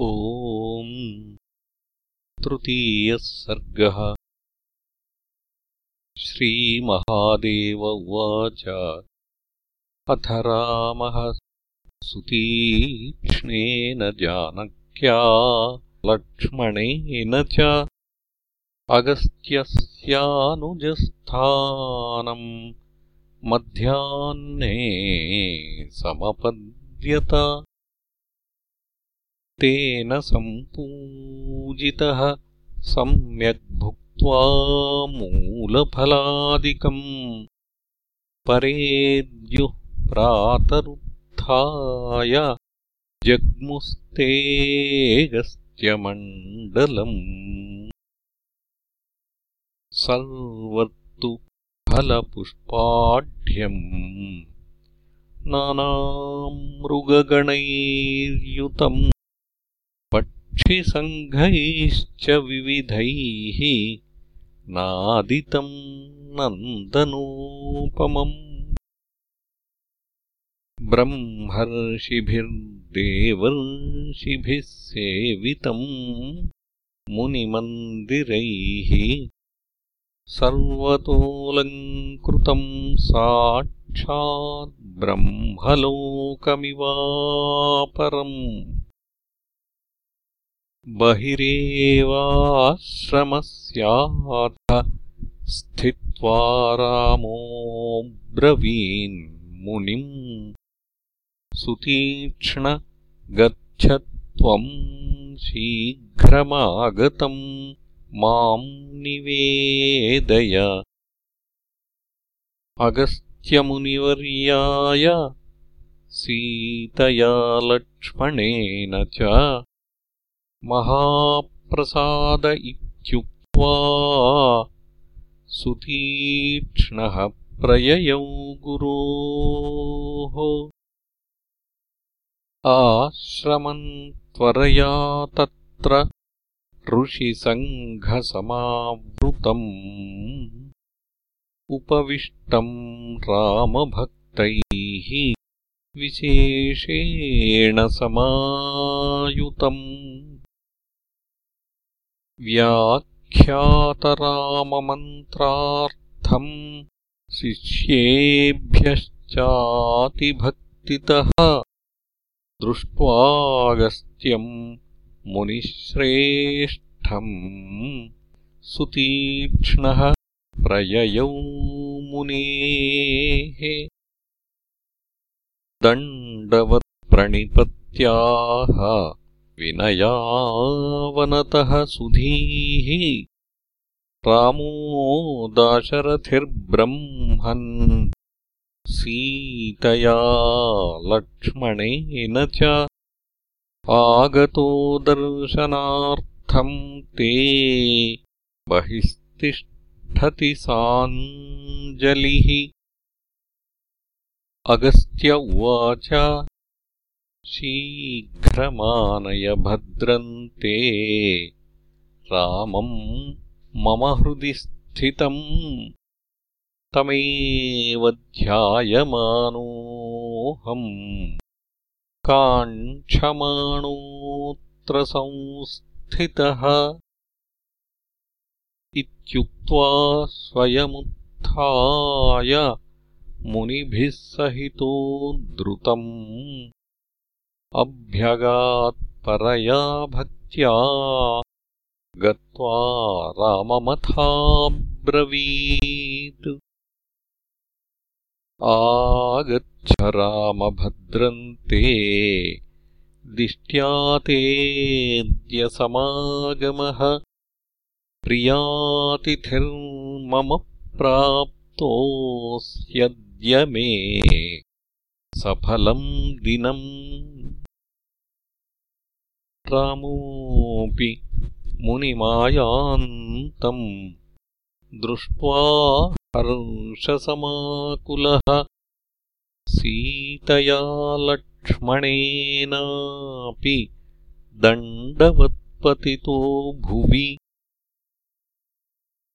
ॐ तृतीयः सर्गः। श्रीमहादेव उवाच। अथ रामः सुतीक्ष्णेन जानक्या लक्ष्मणेन च अगस्त्यस्यानुजस्थानम् मध्याह्ने समपद्यत तेन सम्पूजितः सम्यग्भुक्त्वा मूलफलादिकम्। परेद्युः प्रातरुत्थाय जग्मुस्तेगस्त्यमण्डलम् सर्वतु फलपुष्पाढ्यम्। नानामृगगणैर्युतम् पक्षिसङ्घैश्च विविधैः नादितम् नन्दनोपमम्। ब्रह्मर्षिभिर्देवर्षिभिः सेवितम् मुनिमन्दिरैः सर्वतोऽलङ्कृतम् साक्षाद्ब्रह्मलोकमिवापरम् बहिरेवाश्रमस्याथ स्थित्वा रामोऽब्रवीन्मुनिम् सुतीक्ष्ण गच्छ त्वम् शीघ्रमागतम् माम् निवेदय। अगस्त्यमुनिवर्याय सीतया लक्ष्मणेन च महाप्रसाद इत्युक्त्वा सुतीक्ष्णः प्रययौ गुरोः। आश्रमम् त्वरया तत्र ऋषिसङ्घसमावृतम्। उपविष्टम् रामभक्तैः विशेषेण समायुतम् व्याख्यातराममन्त्रार्थम् शिष्येभ्यश्चातिभक्तितः। दृष्ट्वागस्त्यम् मुनिश्रेष्ठम्। सुतीक्ष्णः प्रययौ मुनेः। दण्डवत्प्रणिपत्याः विनयावनतः सुधीः। रामो दाशरथिर्ब्रह्मन्। सीतया लक्ष्मणेन च आगतो दर्शनार्थम् ते बहिस्तिष्ठति साञ्जलिः। अगस्त्य उवाच शीघ्रमानय भद्रन्ते। रामम् मम हृदि स्थितम् तमेव ध्यायमानोऽहम् काङ्क्षमाणोऽत्र संस्थितः इत्युक्त्वा स्वयमुत्थाय मुनिभिः सहितो द्रुतम् अभ्यगात्परया भक्त्या गत्वा राममथाब्रवीत्। आगच्छ रामभद्रन्ते दिष्ट्या तेऽद्यसमागमः प्रियातिथिर्मम प्राप्तोऽस्यद्य मे सफलम् दिनम् रामोऽपि मुनिमायान्तम् दृष्ट्वा हर्षसमाकुलः सीतया लक्ष्मणेनापि दण्डवत्पतितो भुवि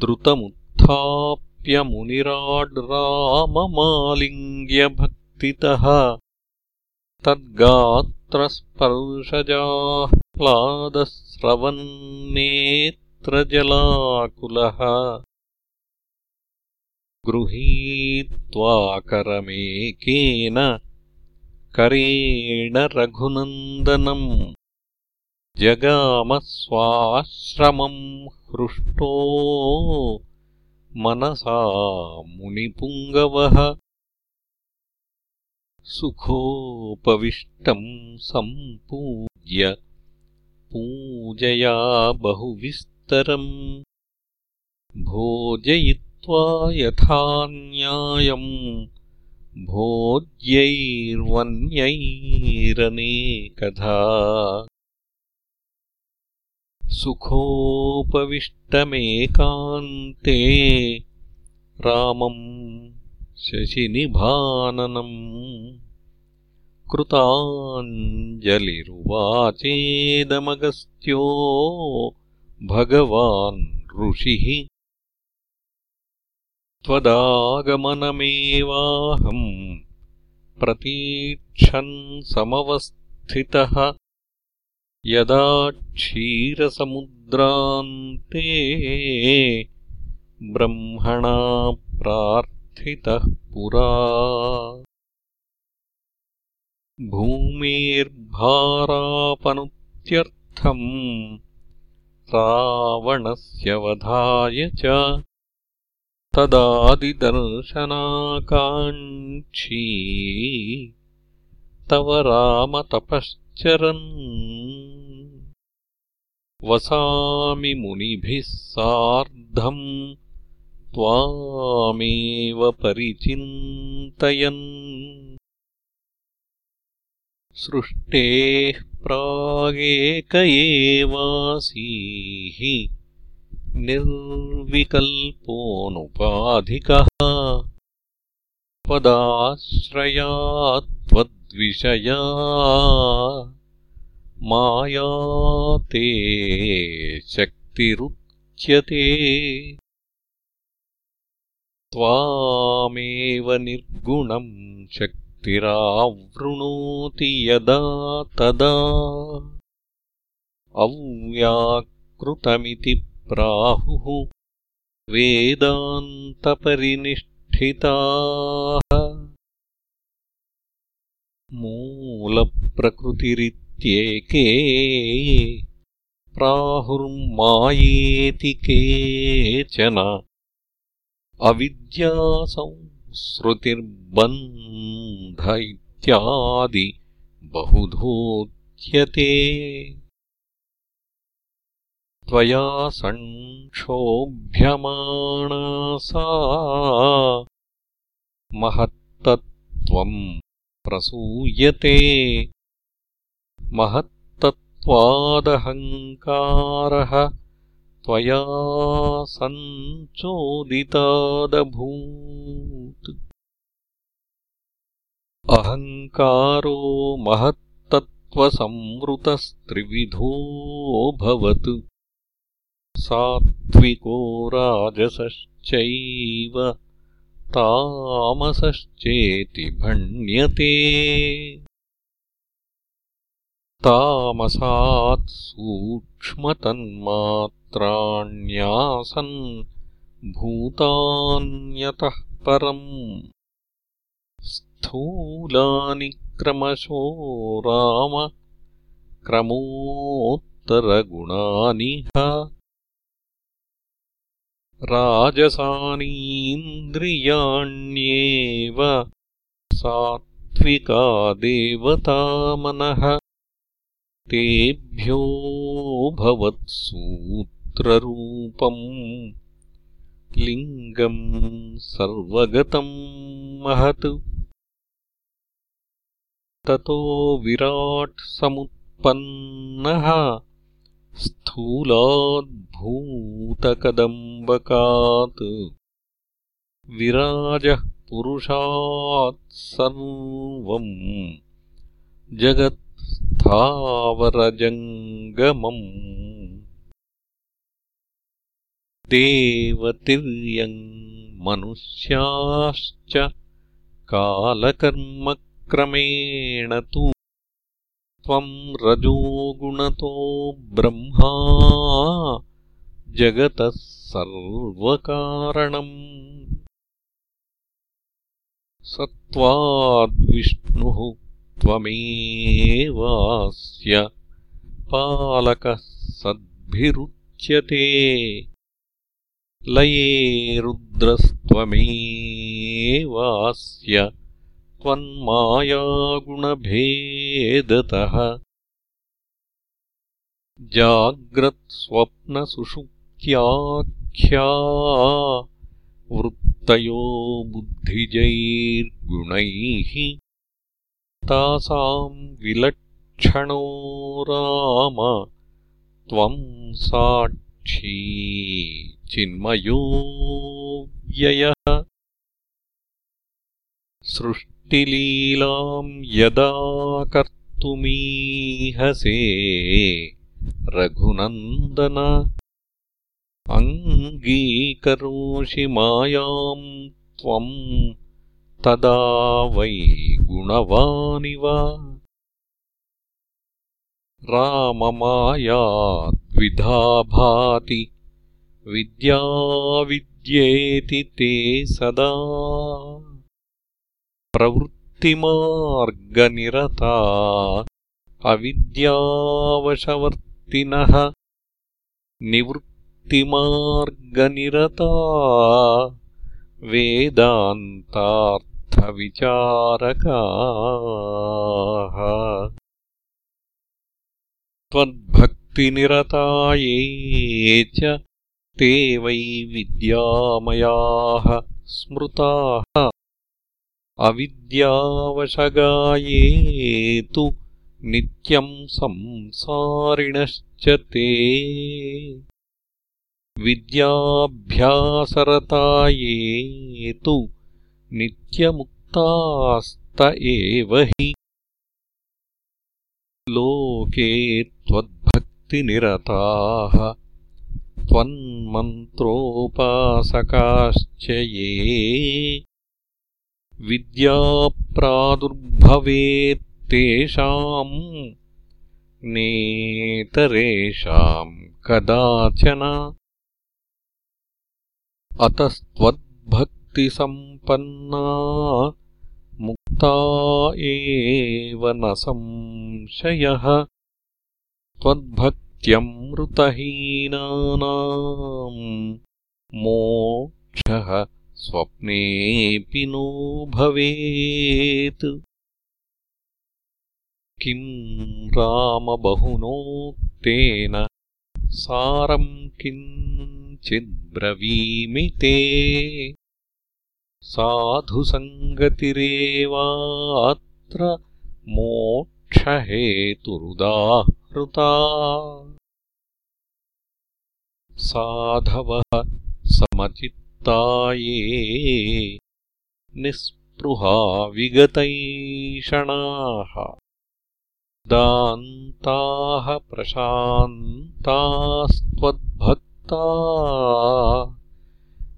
द्रुतमुत्थाप्यमुनिराड्राममालिङ्ग्यभक्तितः तद्गात्रस्पर्शजाः प्लादस्रवन्नेत्रजलाकुलः गृहीत्वाकरमेकेन करेण रघुनन्दनम् जगामस्वाश्रमम् हृष्टो मनसा मुनिपुङ्गवः सुखोपविष्टम् सम्पूज्य पूजया बहुविस्तरम् भोजयित्वा यथा न्यायम् भोज्यैर्वन्यैरनेकधा। सुखोपविष्टमेकान्ते रामम् शशिनिभाननम् कृताञ्जलिरुवाचेदमगस्त्यो भगवान् ऋषिः। त्वदागमनमेवाहम् प्रतीक्षन् समवस्थितः। यदा क्षीरसमुद्रान्ते ब्रह्मणा प्रार्थितः पुरा। भूमेर्भारापनुत्यर्थम् रावणस्य वधाय च तदादिदर्शनाकाङ्क्षी। तव रामतपश्चरन्। वसामि मुनिभिः सार्धम् त्वामेव परिचिन्तयन्। सृष्टेः प्रागेक एवासीः। निर्विकल्पोऽनुपाधिकः। त्वद्विषया। माया ते शक्तिरुच्यते त्वामेव निर्गुणम् शक्तिरावृणोति यदा तदा। अव्याकृतमिति प्राहुः वेदान्तपरिनिष्ठिताः। मूलप्रकृतिरित्येके प्राहुर्मायेति केचन अविद्यासंसृतिर्बन्ध इत्यादि बहुधोच्यते। त्वया सङ्क्षोभ्यमाणा सा महत्तत्त्वम् प्रसूयते। महत्तत्त्वादहङ्कारः त्वया सञ्चोदितादभूत्। अहङ्कारो महत्तत्त्वसंवृतस्त्रिविधोऽभवत् सात्विको राजसश्चैव तामसश्चेति भण्यते। तामसात् सूक्ष्मतन्मात्राण्यासन् भूतान्यतः परम् स्थूलानि क्रमशो राम क्रमोत्तरगुणानिह राजसानीन्द्रियाण्येव सात्विका देवतामनः तेभ्यो भवत्सूत्ररूपम् लिङ्गम् सर्वगतम् महत्। ततो विराट्समुत्पन्नः स्थूलाद्भूतकदम्बकात् विराजः पुरुषात् सर्वम् जगत्स्थावरजङ्गमम् देवतिर्यङ् मनुष्याश्च कालकर्मक्रमेण तु त्वम् रजोगुणतो ब्रह्मा जगतः सर्वकारणम्। सत्त्वाद्विष्णुः त्वमेवास्य पालकः सद्भिरुच्यते लये रुद्रस्त्वमेवास्य त्वन्मायागुणभेदतः जाग्रत्स्वप्नसुषुप्त्याख्या वृत्तयो बुद्धिजैर्गुणैः तासाम् विलक्षणो राम त्वम् साक्षी चिन्मयो व्ययः सृष्टिलीलाम् यदा कर्तुमीहसे रघुनन्दन अङ्गीकरोषि मायाम् त्वम् तदा वै गुणवानिव राममायाद्विधा भाति। विद्याविद्येति ते सदा। प्रवृत्तिमार्गनिरता। अविद्यावशवर्तिनः। निवृत्तिमार्गनिरता। वेदान्तार्थविचारकाः। त्वद्भक्तिनिरता ये च ते वै विद्यामयाः स्मृताः। अविद्यावशगाये तु नित्यम् संसारिणश्च ते। विद्याभ्यासरताये तु नित्यमुक्तास्त एव हि। लोके त्वद्भक्तिनिरताः त्वन्मन्त्रोपासकाश्च ये विद्याप्रादुर्भवेत्तेषाम् नेतरेषाम् कदाचन। अतस्त्वद्भक्तिसम्पन्ना मुक्ता एव न संशयः त्वद्भक्त्यमृतहीनानाम् मोक्षः स्वप्नेऽपि नो भवेत्। किम् रामबहुनोक्तेन सारम् किञ्चिद्ब्रवीमि ते? साधुसङ्गतिरेवात्र मोक्षहेतुरुदाहृता साधवः समचित् ये निःस्पृहा विगतैषणाः। दान्ताः प्रशान्तास्त्वद्भक्ता।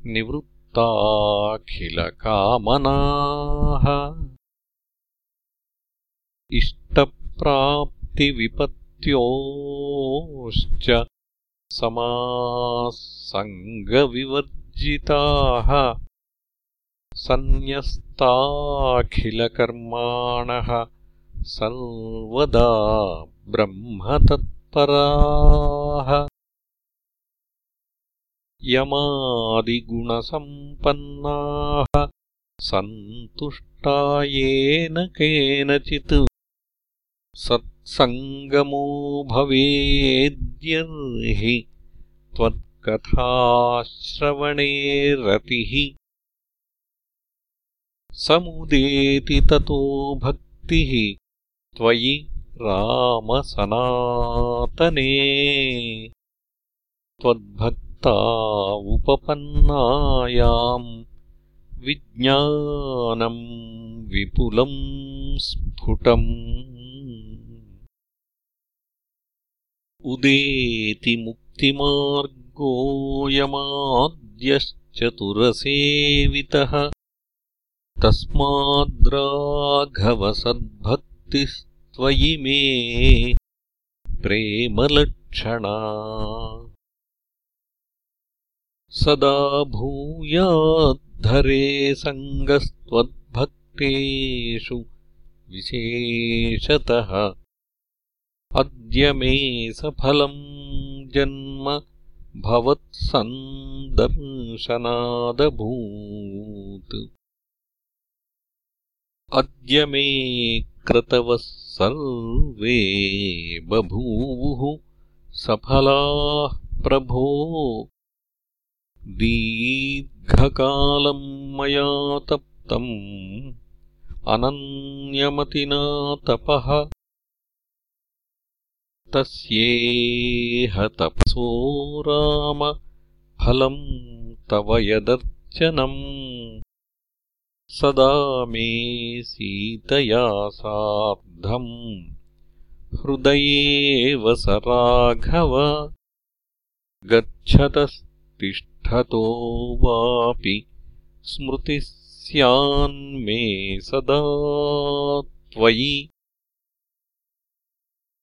निवृत्ताखिलकामनाः इष्टप्राप्तिविपत्योश्च समासङ्गविवर् जिताः सन्न्यस्ताखिलकर्माणः सर्वदा ब्रह्मतत्पराः। यमादिगुणसम्पन्नाः सन्तुष्टा येन केनचित् सत्सङ्गमो भवेद्यर्हि त्वत् कथाश्रवणे रतिः। समुदेति ततो भक्तिः त्वयि रामसनातने। त्वद्भक्ता उपपन्नायाम् विज्ञानम् विपुलम् स्फुटम् उदेति मुक्तिमार्ग गोयमाद्यश्चतुरसेवितः तस्माद्राघवसद्भक्तिस्त्वम् त्वयि मे प्रेमलक्षणा। सदा भूयाद्धरे सङ्गस्त्वद्भक्तेषु विशेषतः अद्य मे सफलम् जन्म भवत्सन्दर्शनादभूत्। अद्य मे क्रतवः सर्वे बभूवुः सफलाः प्रभो। दीर्घकालम् मया तप्तम् अनन्यमतिना तपः तस्येह तपसो राम फलम् तव यदर्चनम् सदा मे सीतया सार्धम् हृदयेव स राघव। गच्छतस्तिष्ठतो वापि स्मृतिः स्यान्मे सदा त्वयि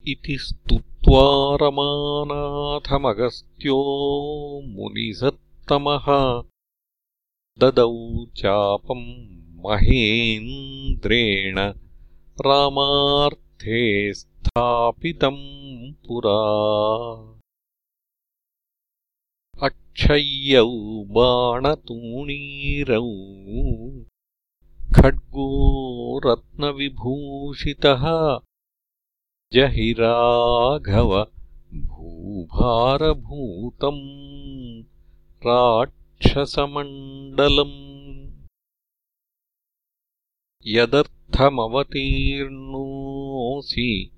इति स्तुत्वा रमानाथमगस्त्यो मुनिसत्तमः। ददौ चापम् महेन्द्रेण रामार्थे स्थापितम् पुरा। अक्षय्यौ बाणतूणीरौ खड्गो रत्नविभूषितः जहि राघव भूभारभूतम् राक्षसमण्डलम्। यदर्थमवतीर्णोऽसि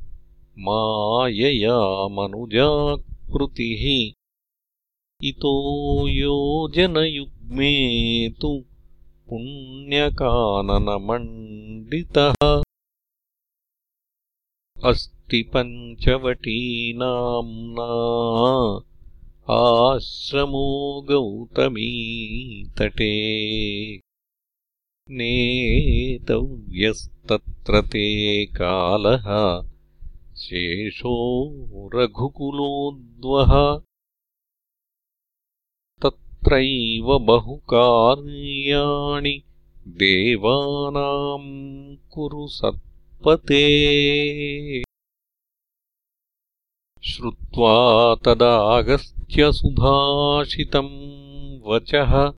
मायया मनुजाकृतिः। इतो योजनयुग्मे तु पुण्यकाननमण्डितः पञ्चवटीनाम्ना आश्रमो गौतमीतटे। नेतव्यस्तत्र ते कालः शेषो रघुकुलोद्वः। तत्रैव बहुकार्याणि देवानाम् कुरु सत्पते श्रुत्वा तदागस्त्यसुभाषितम् वचः।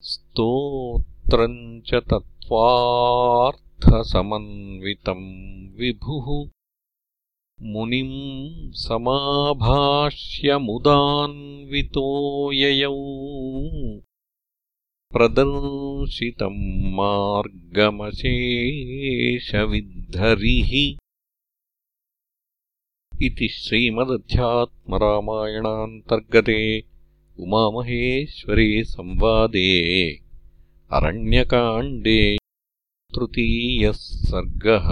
स्तोत्रम् च तत्त्वार्थसमन्वितम् विभुः। मुनिम् समाभाष्यमुदान्वितो ययौ। प्रदर्शितम् मार्गमशेषविद्धरिः इति श्रीमदध्यात्मरामायणान्तर्गते उमामहेश्वरे संवादे अरण्यकाण्डे तृतीयः सर्गः